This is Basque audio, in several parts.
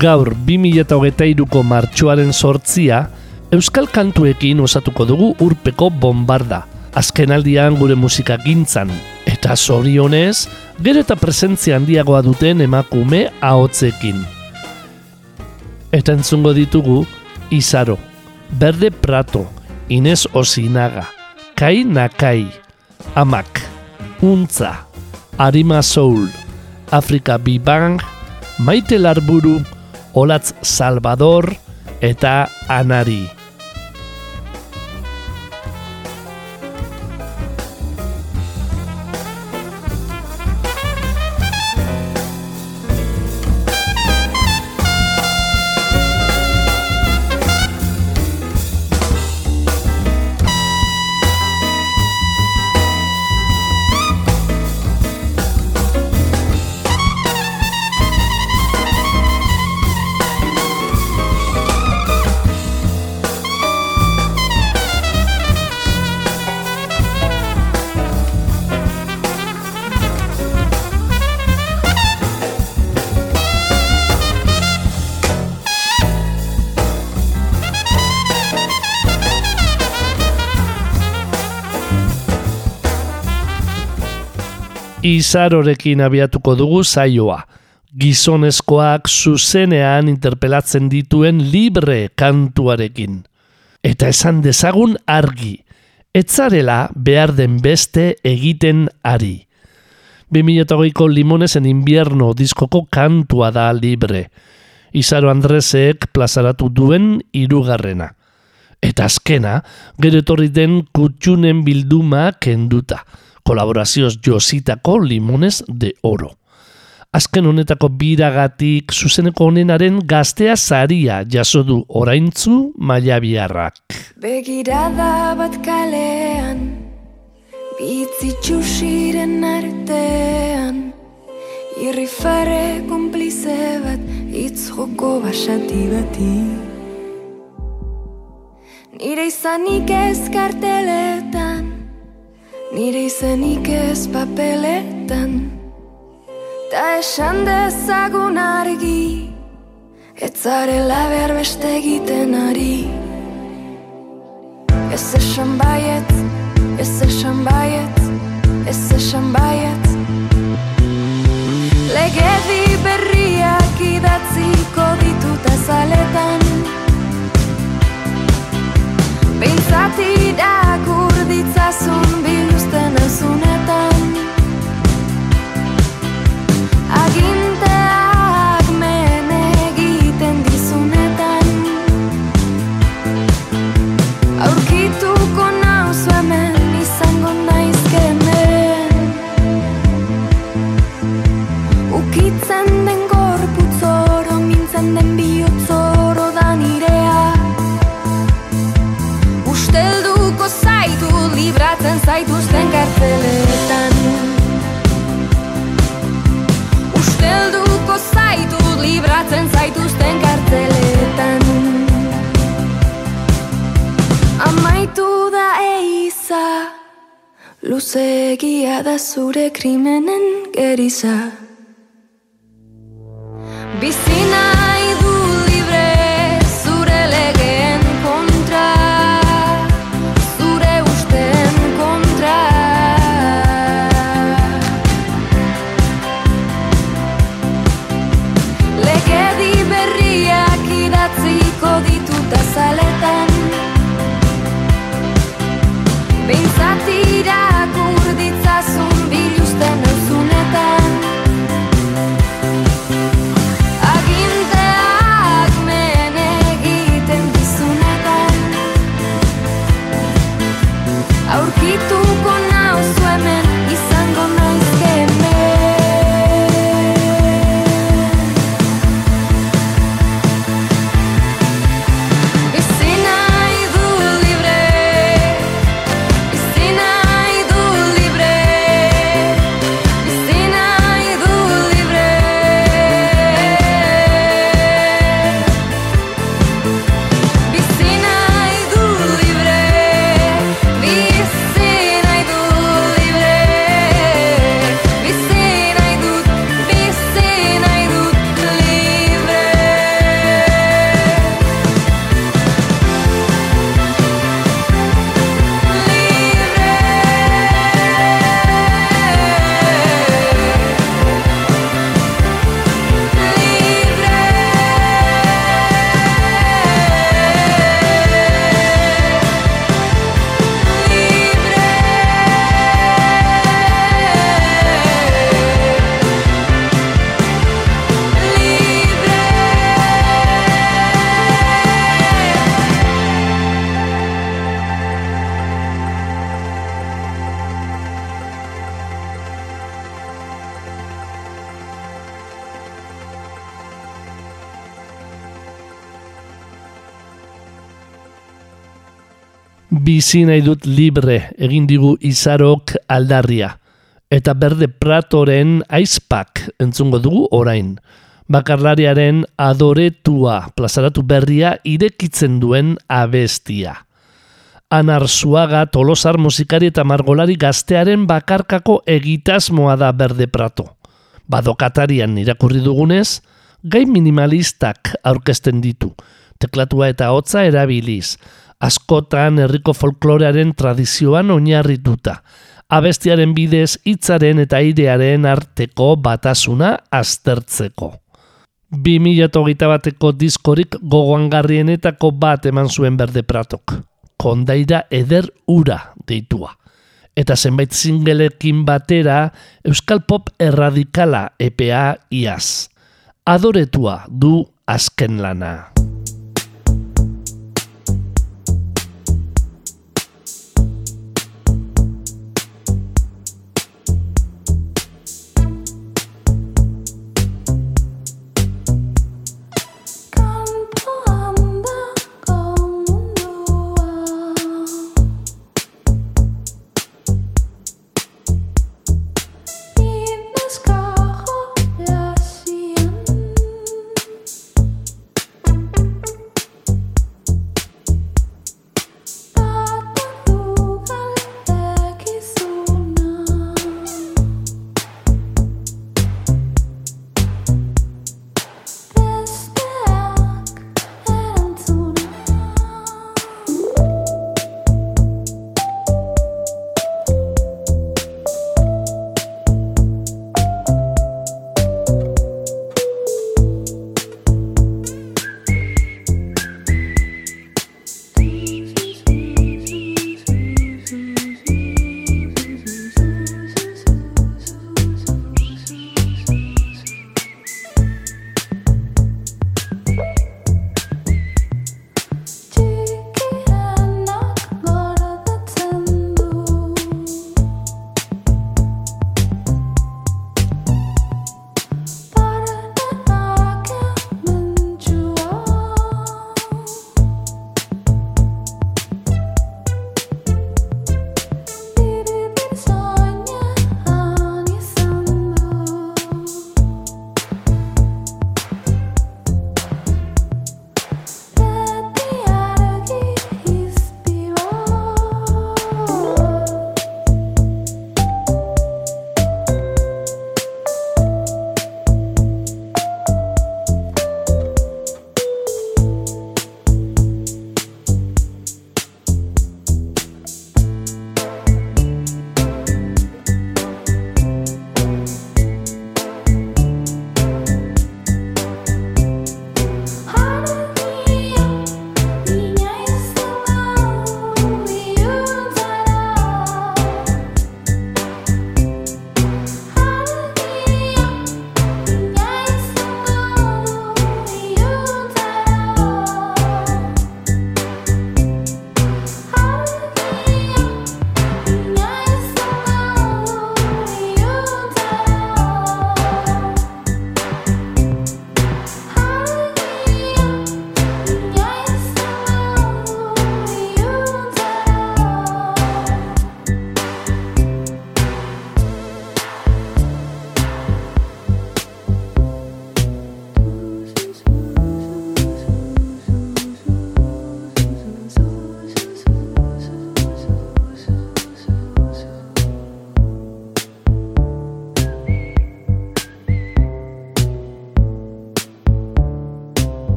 Gaur 2008ko martxoaren sortzia, Euskal Kantuekin osatuko dugu urpeko bombarda. Azken aldian gure musika gintzan, eta zorionez, gero eta presentzia handiagoa duten emakume ahotzekin. Eta entzungo ditugu, Izaro, Berde Prato, Inez Osinaga, Kai Nakai, Amak, Untza, Arima Soul, Afrika Bibang, Maite Larburu, Olatz Salvador eta Anari. Izarorekin abiatuko dugu zaioa. Gizonezkoak zuzenean interpelatzen dituen libre kantuarekin. Eta esan dezagun argi. Etzarela behar den beste egiten ari. 2008ko Limonesen invierno diskoko kantua da libre. Izaro Andresek plazaratu duen irugarrena. Eta azkena, gero etorri den kutxunen bilduma kenduta kolaborazioz jositako limones de oro. Azken honetako biragatik zuzeneko honenaren gaztea zaria jaso du oraintzu maila biharrak. Begirada bat kalean, bitzi txusiren artean, irrifare komplize bat, itz joko basati bati. Nire izanik ez karteletan, Nire izenik ez papeletan Ta esan dezagun argi Etzarela behar beste egiten ari. Ez esan baiet, ez esan baiet, ez esan baiet Legedi berriak zure krimenen geriza Bizi nahi dut libre egin digu izarok aldarria. Eta berde pratoren aizpak entzungo dugu orain. Bakarlariaren adoretua plazaratu berria irekitzen duen abestia. Anar Zuaga tolosar musikari eta margolari gaztearen bakarkako egitasmoa da berde prato. Badokatarian irakurri dugunez, gai minimalistak aurkezten ditu, teklatua eta hotza erabiliz, askotan herriko folklorearen tradizioan oinarrituta, abestiaren bidez hitzaren eta airearen arteko batasuna aztertzeko. 2008 bateko diskorik gogoangarrienetako bat eman zuen berde pratok, kondaira eder ura deitua. Eta zenbait zingelekin batera Euskal Pop erradikala EPA iaz. Adoretua du azken lana.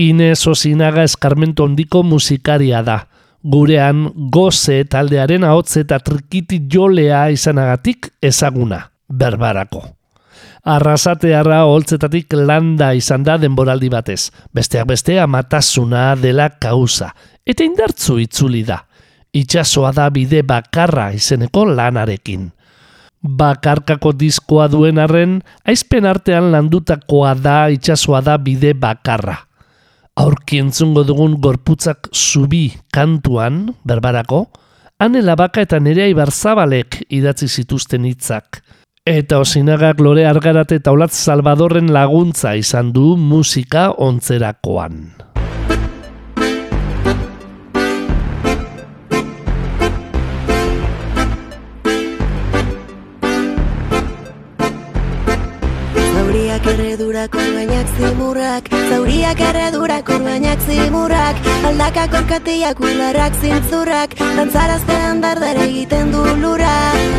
Inez Osinaga eskarmento ondiko musikaria da. Gurean goze taldearen ahotz eta trikiti jolea izanagatik ezaguna, berbarako. Arrasatearra holtzetatik landa izan da denboraldi batez, besteak beste amatasuna dela kauza, eta indartzu itzuli da. Itxasoa da bide bakarra izeneko lanarekin. Bakarkako diskoa duen arren, aizpen artean landutakoa da itxasoa da bide bakarra aurki entzungo dugun gorputzak zubi kantuan, berbarako, ane labaka eta nerea ibarzabalek idatzi zituzten hitzak. Eta osinagak lore argarate eta olatz salvadorren laguntza izan du musika ontzerakoan. Erredurak orgainak zimurrak Zauriak erredurak orgainak zimurrak Aldakak orkatiak ularrak zintzurrak Dantzaraztean dardare egiten du lura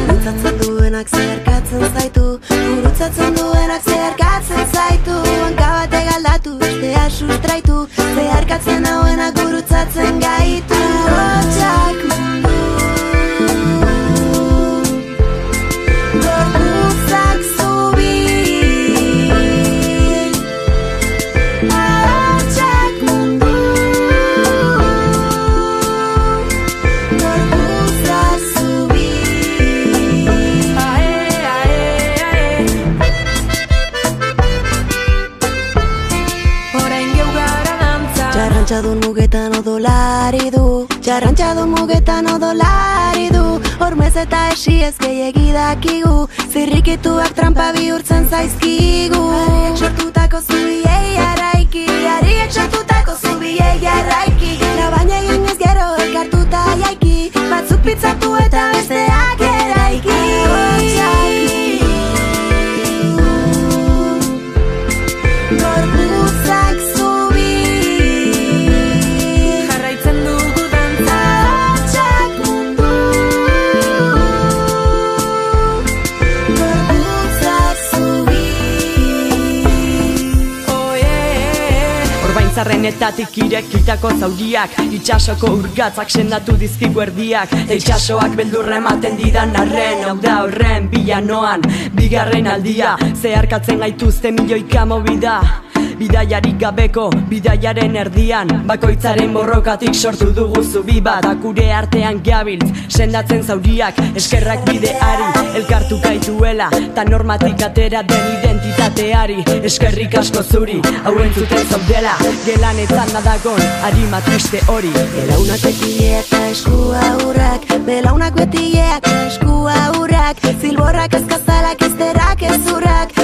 Gurutzatzen duenak zeharkatzen zaitu Gurutzatzen duenak zeharkatzen zaitu Hanka bate galdatu, bestea sustraitu Zeharkatzen hauenak gurutzatzen gaitu. Hotxak mundu du Txarrantxadun mugetan odolari du. Hormez eta esi ez gehiagi dakigu Zirrikituak trampa bihurtzen zaizkigu. Ariek sortutako zubiei araiki Ariek sortutako zubiei araiki. Labaina egin ez gero elkartuta jaiki. Batzuk pitzatu eta besteak Orbaintzarrenetatik irekitako zauriak Itxasoko urgatzak sendatu dizkigu erdiak. Itxasoak beldurra ematen didan arren Hau da horren bilanoan. Bigarren aldia Zeharkatzen gaituzte milioika mobida Bidaiarik gabeko, bidaiaren erdian Bakoitzaren borrokatik sortu dugu zubi bat. Akure artean gabiltz, sendatzen zauriak Eskerrak bideari, elkartu gaituela Ta normatik atera den identitateari. Eskerrik asko zuri, hau entzuten zaudela Gelanetan nadagon, harima triste hori. Belaunak betileak eta eskua hurrak Belaunak betileak eta eskua hurrak Zilborrak ezkazalak izterak ezurrak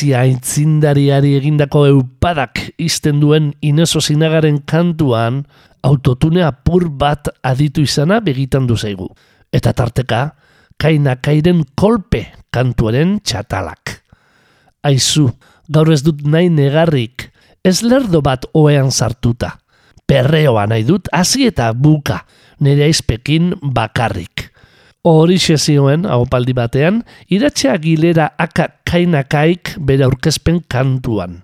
Maurizia aitzindariari egindako eupadak izten duen Ineso Zinagaren kantuan autotune apur bat aditu izana begitan du zaigu. Eta tarteka, kaina kairen kolpe kantuaren txatalak. Aizu, gaur ez dut nahi negarrik, ez lerdo bat oean sartuta. Perreoa nahi dut, hasi eta buka, nire aizpekin bakarrik. Horixe zioen, ahopaldi batean, iratxe agilera aka kainakaik bere aurkezpen kantuan.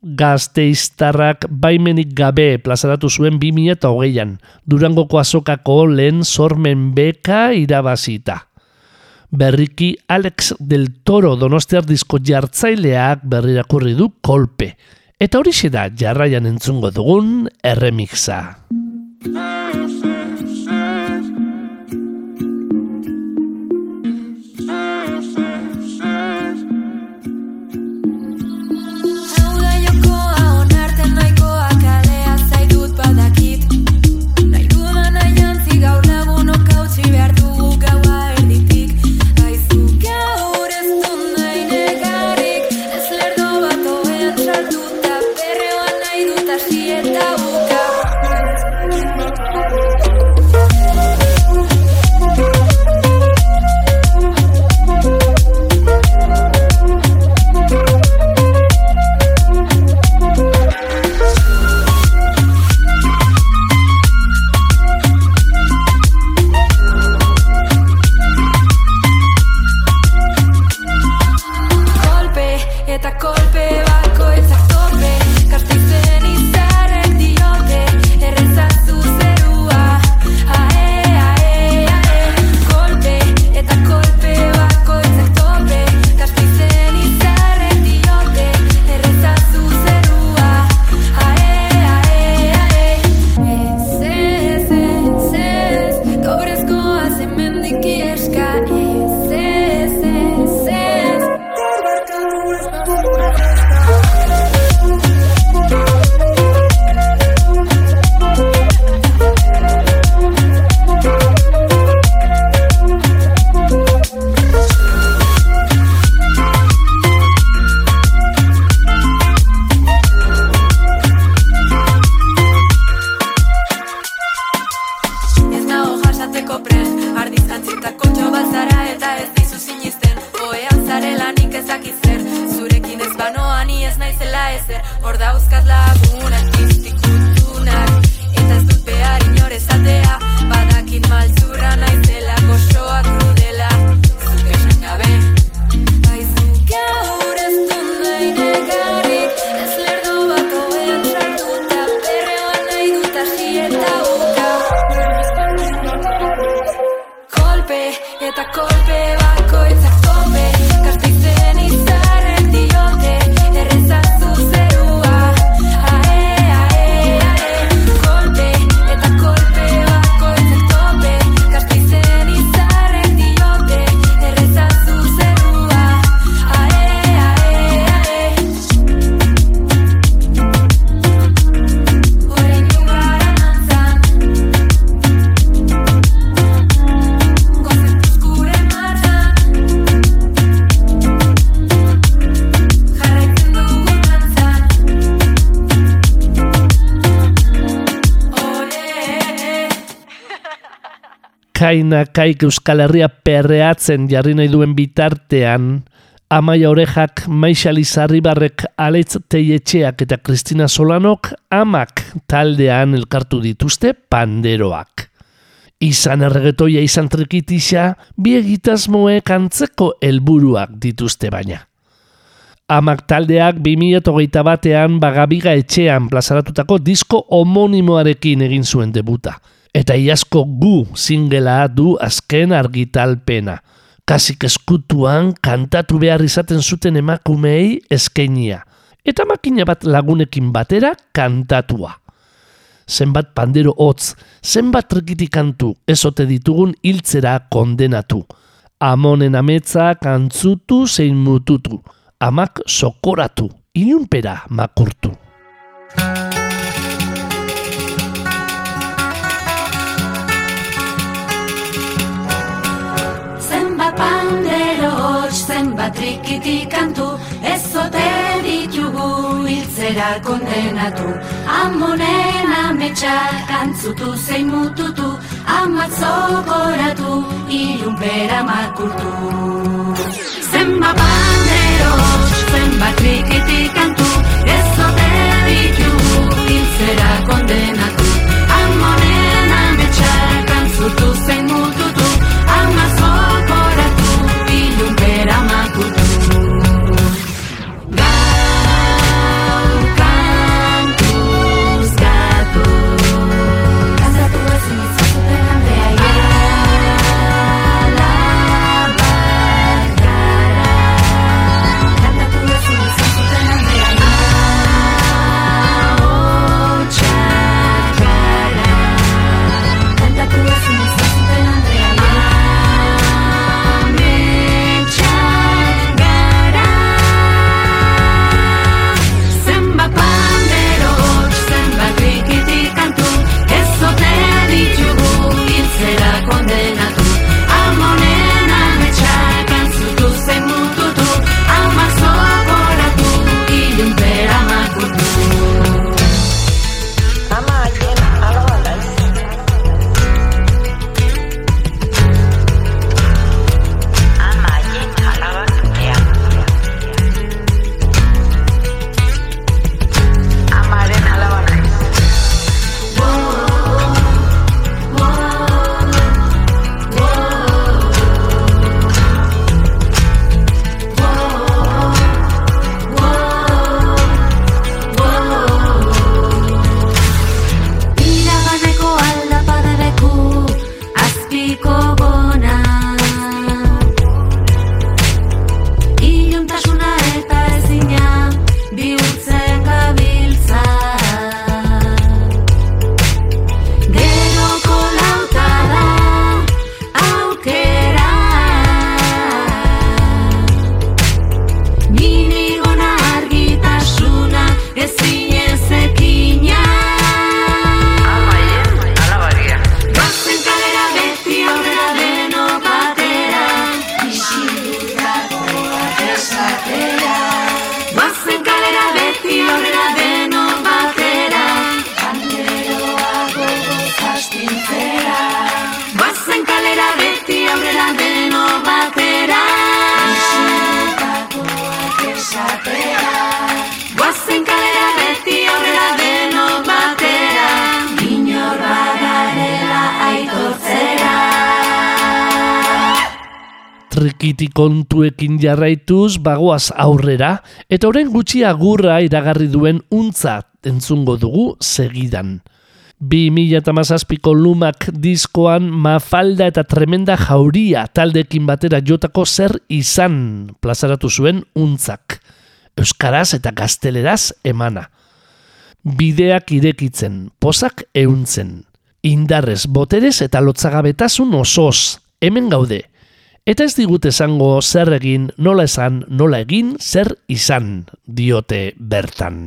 Gazteiztarrak baimenik gabe plazaratu zuen 2008an, Durangoko azokako lehen sormen beka irabazita. Berriki Alex del Toro donostiar disko jartzaileak berrirakurri du kolpe. Eta horixe da jarraian entzungo dugun erremixa. Kaina kaik Euskal Herria perreatzen jarri nahi duen bitartean, Amaia Orejak, Maixa Lizarribarrek, Aleitz Teietxeak eta Kristina Solanok amak taldean elkartu dituzte panderoak. Izan erregetoia izan trikitisa, bi egitasmoek antzeko helburuak dituzte baina. Amak taldeak 2008 batean bagabiga etxean plazaratutako disko homonimoarekin egin zuen debuta. Eta iazko gu singela du azken argitalpena. Kasik eskutuan kantatu behar izaten zuten emakumeei eskainia. Eta makina bat lagunekin batera kantatua. Zenbat pandero hotz, zenbat trikitik kantu ezote ditugun hiltzera kondenatu. Amonen ametza kantzutu zein mututu. Amak sokoratu, ilunpera makurtu. Pandero hots, zenbat trikiti kantu Ez zote ditugu hiltzera kondenatu. Amonen ametsak kantzutu zein mututu Amak zokoratu, ilunpera makurtu. Zenbat pandero hots, zenbat trikiti kantu Ez zote ditugu hiltzera kondenatu. Amonen ametsak kantzutu zein mututu Ama Trikiti kontuekin jarraituz bagoaz aurrera, eta orain gutxi agurra iragarri duen untza entzungo dugu segidan. 2008ko lumak diskoan mafalda eta tremenda jauria taldekin batera jotako zer izan plazaratu zuen untzak. Euskaraz eta gazteleraz emana. Bideak irekitzen, pozak euntzen. Indarrez, boterez eta lotzagabetasun osoz, hemen gaude. Eta ez digut esango zer egin, nola esan, nola egin, zer izan, diote bertan.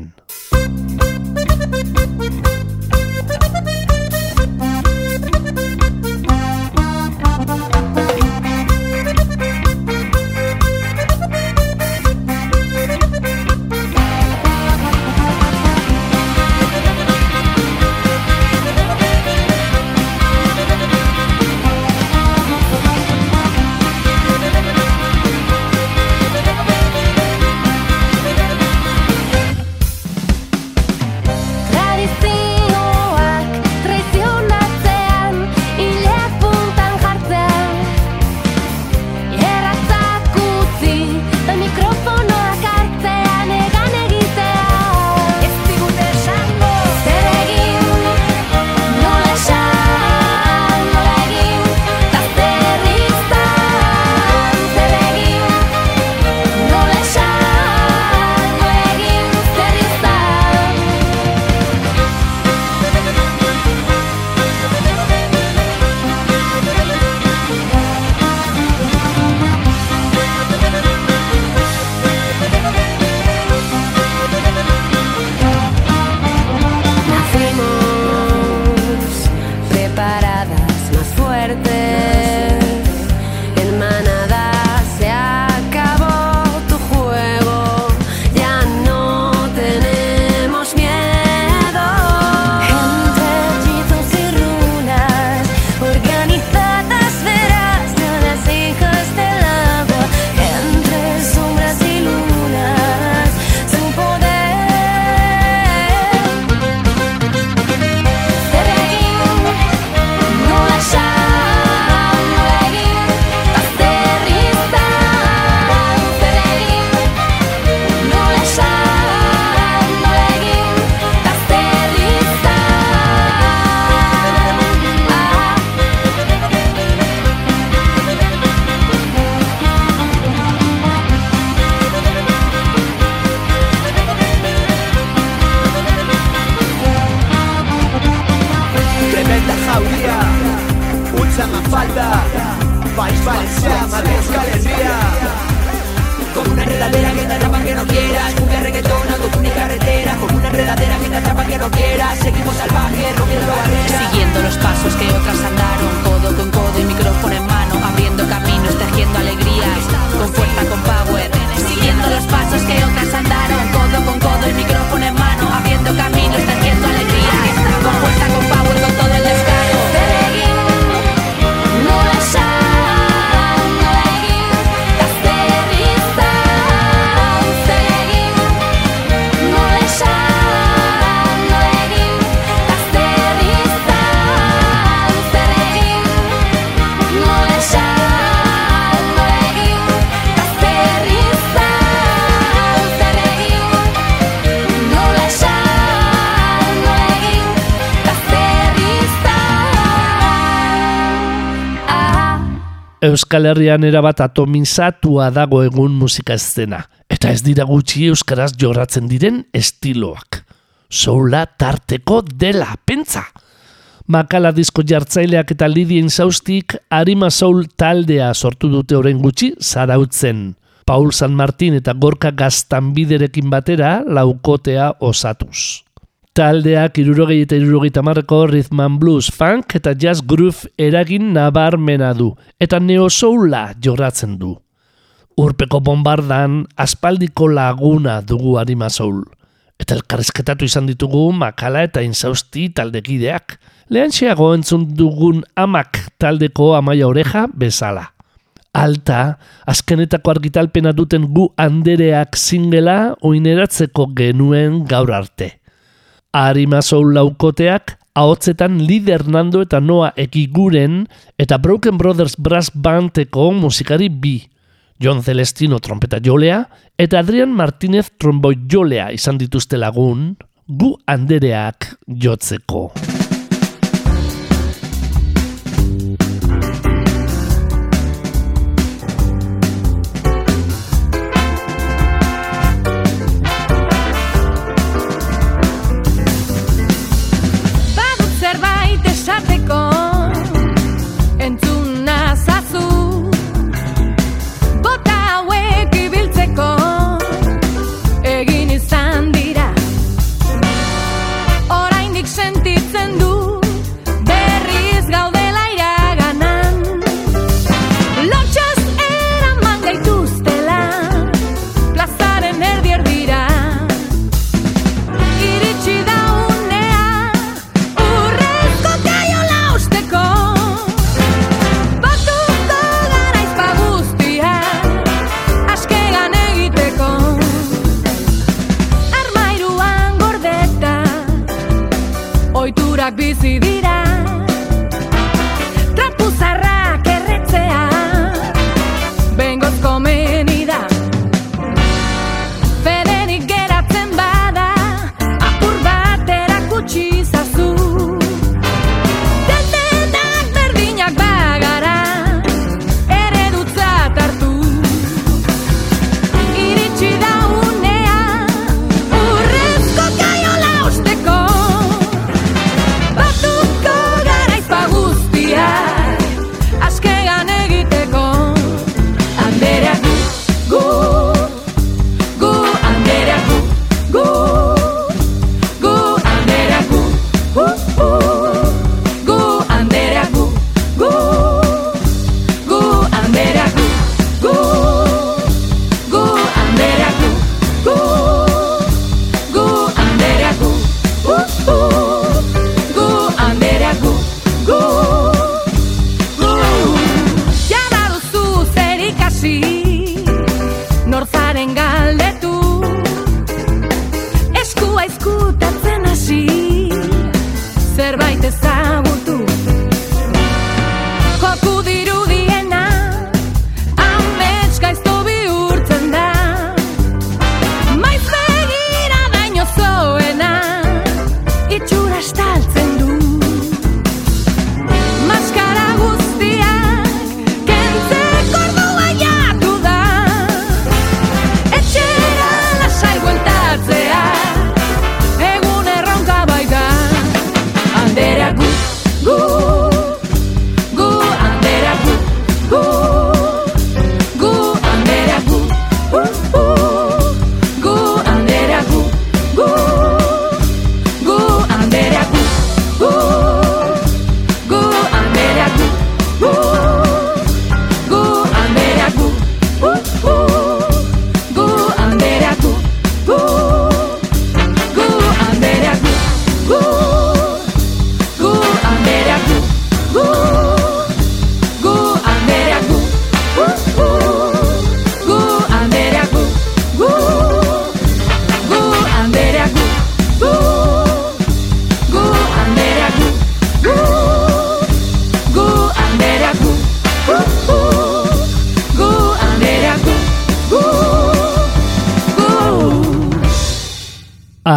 Euskal Herrian erabat atomizatua dago egun musika eszena. Eta ez dira gutxi euskaraz jorratzen diren estiloak. Soula tarteko dela, pentsa! Makala disko jartzaileak eta Lidien Zaustik Arima Soul taldea sortu dute orain gutxi zarautzen. Paul San Martin eta Gorka Gaztanbiderekin batera laukotea osatuz. Taldeak irurogei eta irurogei tamarreko rhythm and blues, funk eta jazz groove eragin nabarmena du, eta neo soula jorratzen du. Urpeko bombardan aspaldiko laguna dugu Arima Soul. Eta elkarrizketatu izan ditugu Makala eta Inzausti taldekideak. Lehantxeago entzun dugun amak taldeko amaia oreja bezala. Alta, azkenetako argitalpena duten gu andereak zingela oineratzeko genuen gaur arte. Arima Soul laukoteak Ahotzetan Lider Nando eta Noa Ekiguren eta Broken Brothers Brass Bandeko musikari bi. John Celestino trompeta jolea eta Adrian Martinez tromboi jolea izan dituzte lagun, gu andereak jotzeko.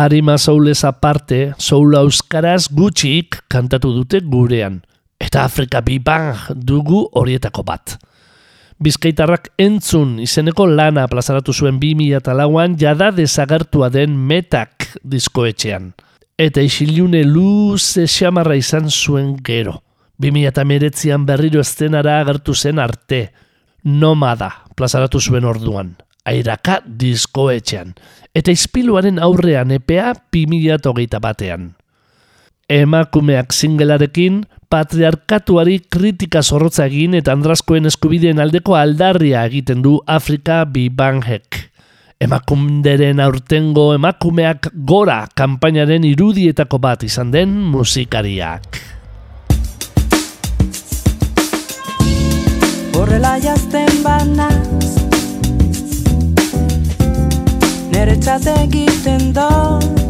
Arima soulez aparte, soul euskaraz gutxik kantatu dute gurean. Eta Afrika Bibang dugu horietako bat. Bizkaitarrak entzun izeneko lana plazaratu zuen 2008an jada desagertua den metak diskoetxean. Eta isilune luze xamarra izan zuen gero. 2008an berriro estenara agertu zen arte. Nomada plazaratu zuen orduan. Airaka diskoetxean. Eta izpiluaren aurrean epea 2008 batean. Emakumeak singelarekin patriarkatuari kritika zorrotza egin eta andraskoen eskubideen aldeko aldarria egiten du Afrika Bibangek. Emakunderen aurtengo emakumeak gora kanpainaren irudietako bat izan den musikariak. Horrela jazten banaz Nere txate egiten dut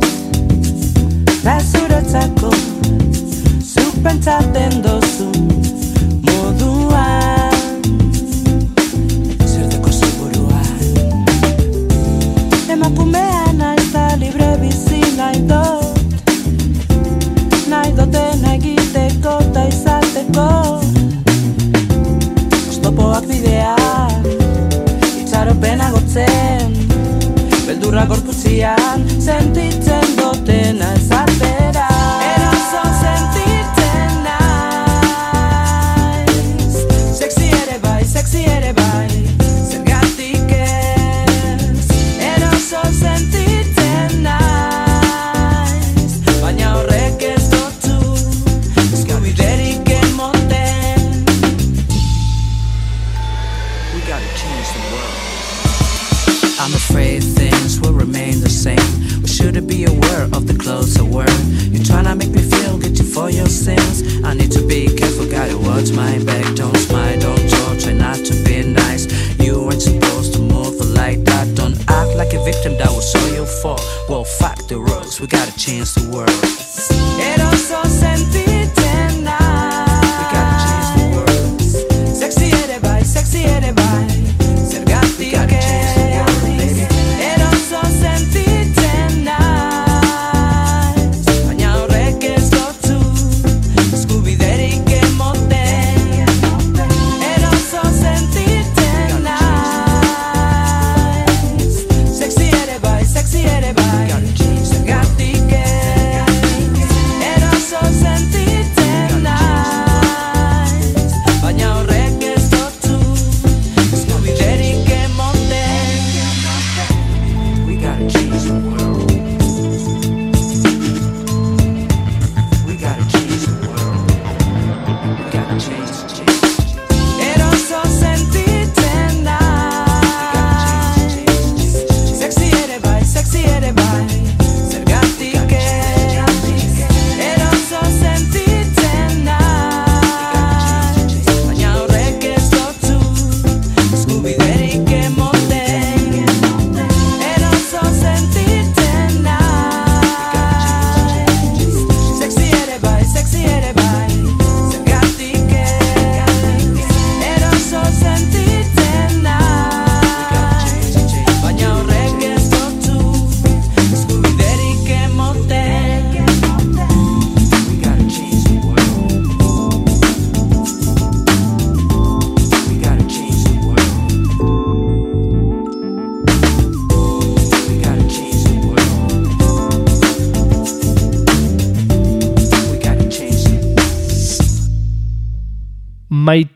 Da zuretzako pentsaten dozu moduan. Zerteko seguruan Emakumea naiza libre bizi nahi dut. Nahi duten egiteko eta izateko. Oztopoak bideak Itxaropena gotzen Beldurra gorputzian Sentitzen dotena esatera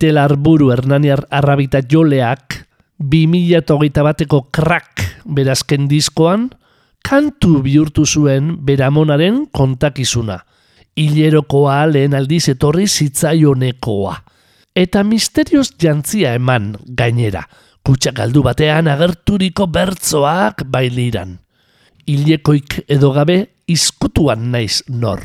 Maite Larburu Hernaniar Arrabita Joleak 2008 bateko crack berazken diskoan kantu bihurtu zuen beramonaren kontakizuna. Hilerokoa lehen aldiz etorri zitzaionekoa. Eta misterioz jantzia eman gainera. Kutsa galdu batean agerturiko bertzoak bailiran. Hilekoik edo gabe izkutuan naiz nor.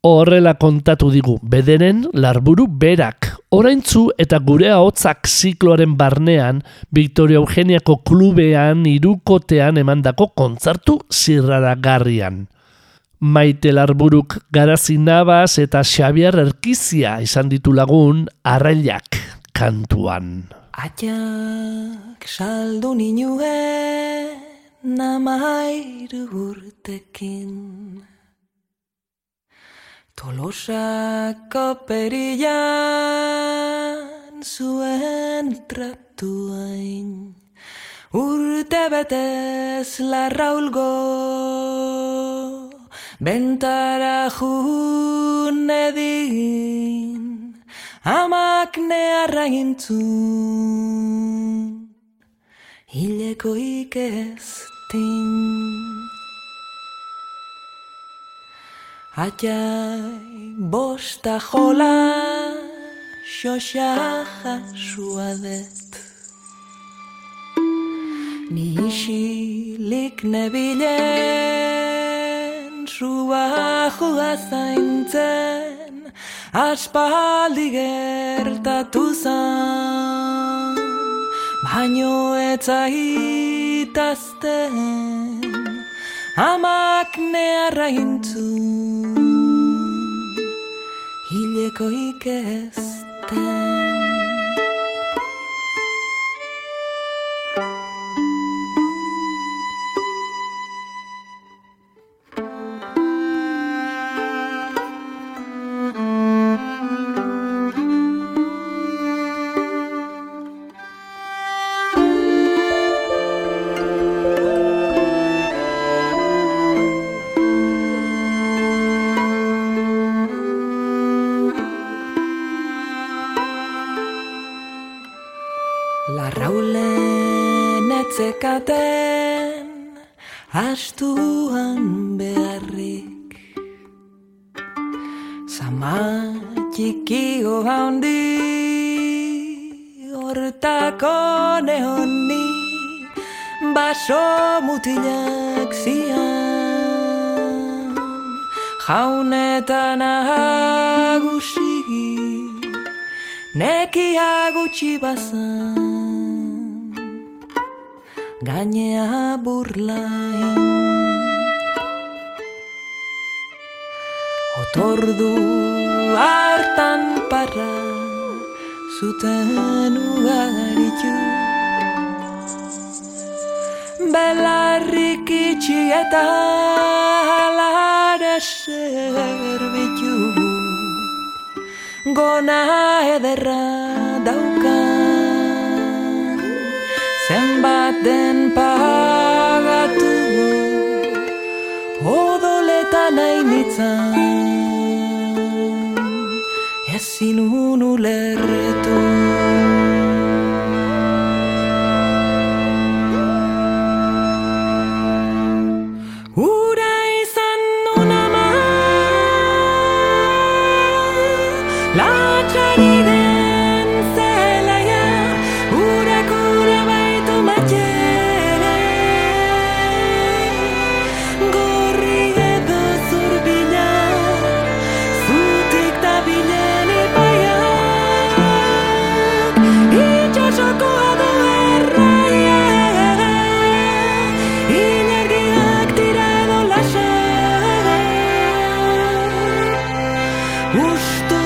Horrela kontatu digu bederen larburu berak. Oraintzu eta gure ahotzak zikloaren barnean Victoria Eugeniako klubean irukotean emandako kontzartu zirraragarrian. Maite Larburuk Garazi Nabas eta Xabier Erkizia izan ditu lagun arrailak kantuan. Atxak saldu ninuen namairu urtekin Tolosako perillan zuen tratuain. Urte betez larraulgo Bentara jun edin Amak nearra gintzun. Hileko ikestin Atxai bosta jola Xoxa jasua det Ni isilik nebilen Zua joa zaintzen Aspaldi gertatu zan. Baino etzaitazten amak neharra intzun, hileko ikesten. Ama txiki gohaundi Hortako neoni Baso mutilak zian Jaunetan agusi Neki agutsi bazan Gainea burlain. ordu hartan parra zuten ugaritu. Belarrik itxi eta alare zerbitu gona ederra daukan zenbat den parra sin un ulertu Уж что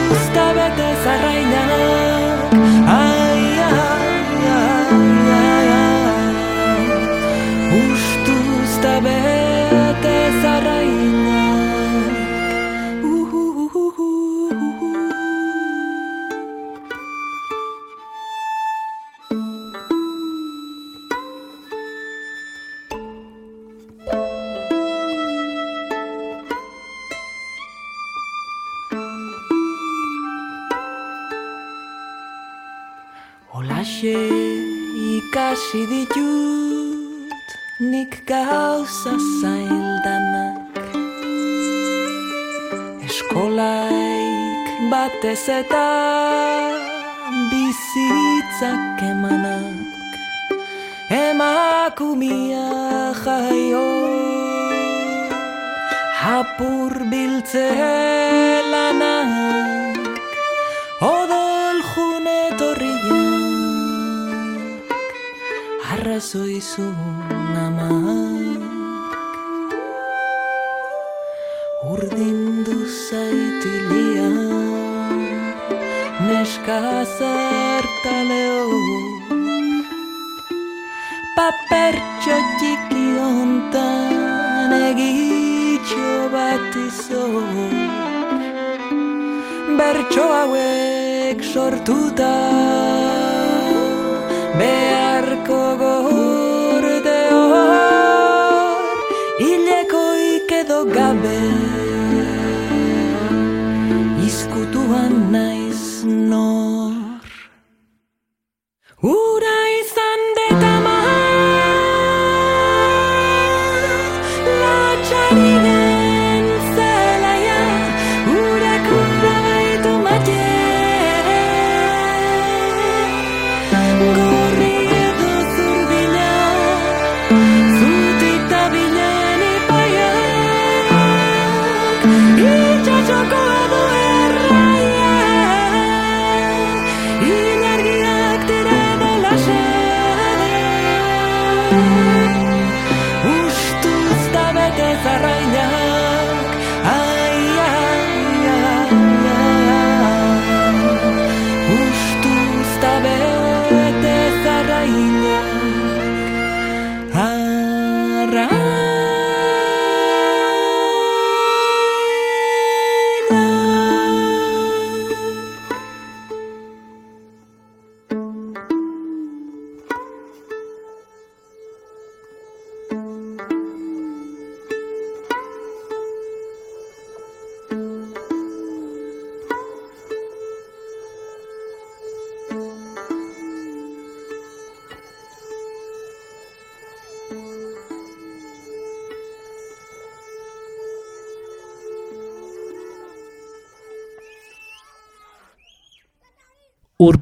Tuhan nice no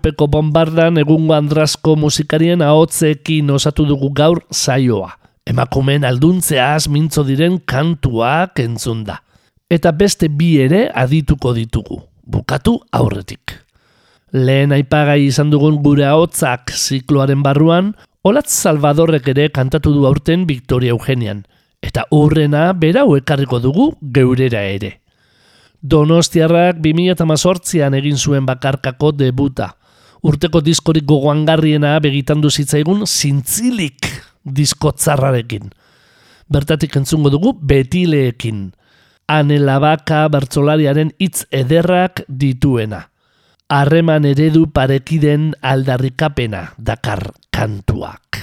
Urpeko bombardan egungo andrasko musikarien ahotzekin osatu dugu gaur saioa. Emakumeen alduntzeaz mintzo diren kantuak entzun da. Eta beste bi ere adituko ditugu, bukatu aurretik. Lehen aipagai izan dugun gure ahotzak zikloaren barruan, Olatz Salvadorrek ere kantatu du aurten Victoria Eugenian, eta urrena berau ekarriko dugu geurera ere. Donostiarrak 2018an egin zuen bakarkako debuta. Urteko diskorik gogoangarriena begitandu zitzaigun zintzilik diskotzarrarekin. Bertatik entzungo dugu betileekin. Anelabaka bertsolariaren hitz ederrak dituena. Harreman eredu parekiden aldarrikapena dakar kantuak.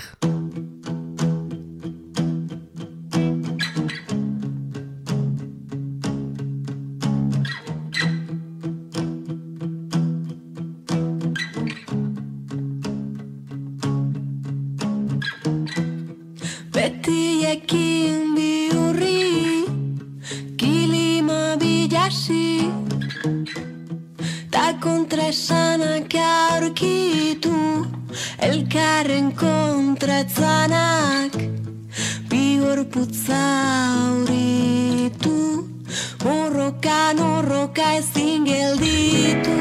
Kontraesanak aurkitu Elkarren kontratzanak Bigorputza auritu Morrokan horroka ezin gelditu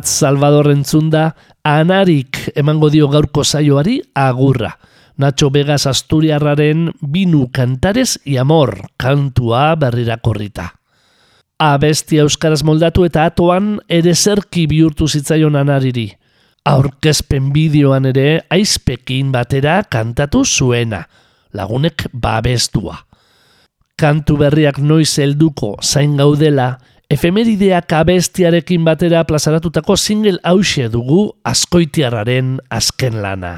Olatz Salvador entzunda, anarik emango dio gaurko saioari agurra. Nacho Vegas Asturiarraren binu kantares i amor kantua berrirakorrita. Abestia euskaraz moldatu eta atoan ere zerki bihurtu zitzaion anariri. Aurkezpen bideoan ere aizpekin batera kantatu zuena, lagunek babestua. Kantu berriak noiz helduko zain gaudela, efemerideak abestiarekin batera plazaratutako single hause dugu askoitiarraren azken lana.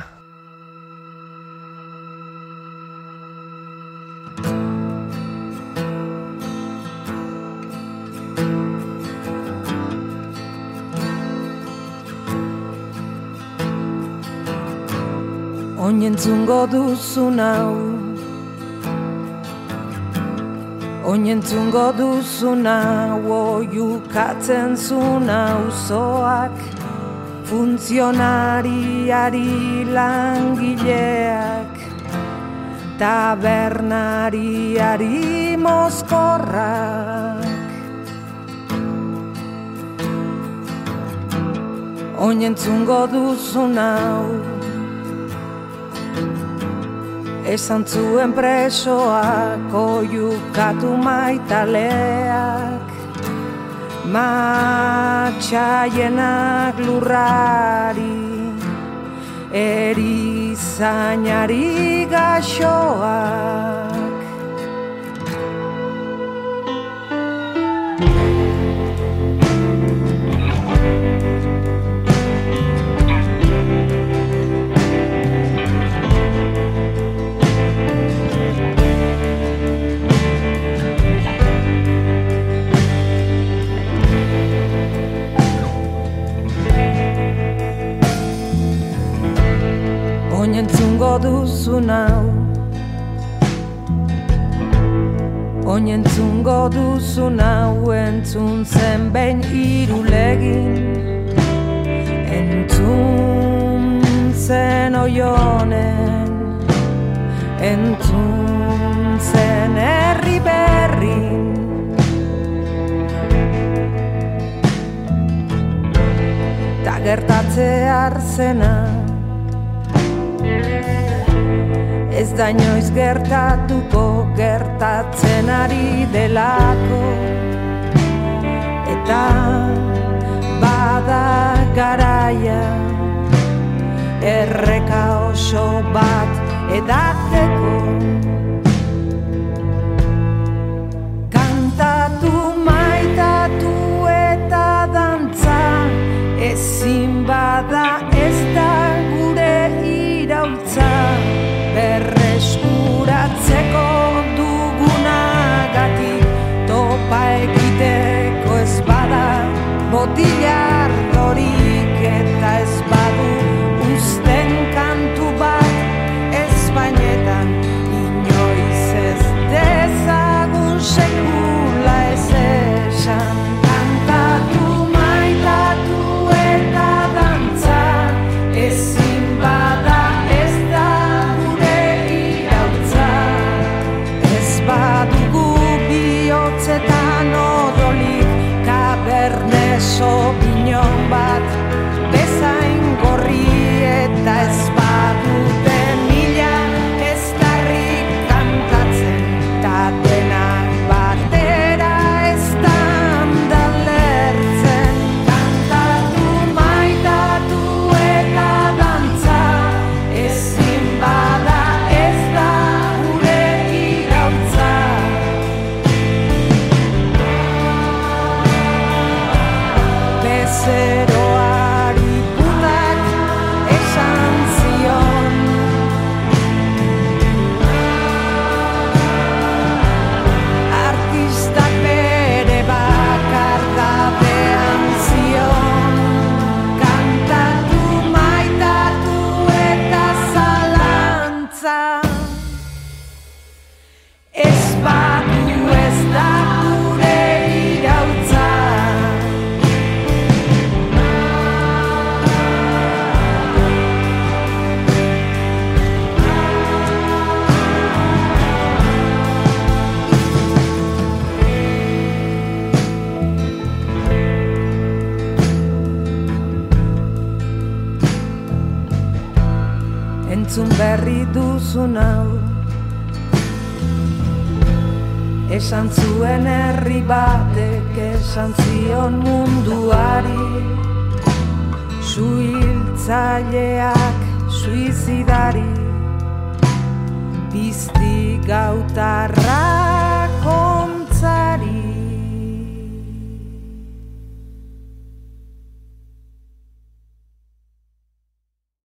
Oinentzungo duzun hau Oinentzungo duzun hau Oiukatzen zun auzoak Funtzionariari langileak. Tabernariari mozkorrak. Oinentzungo duzun hau Esan zuen presoak oiukatu maitaleak. Matxaienak lurrari Erizainari gaxoak Oinentzungo duzun hau Oinentzungo duzun hau entzun zen behin irulegin Entzun zen oionen Entzun zen herri berrin Ta gertatze arzena Ez da inoiz gertatuko gertatzen ari delako. Eta bada garaia Erreka oso bat edatzeko. Kantatu maitatu eta dantza Ezin bada ez da partilhar.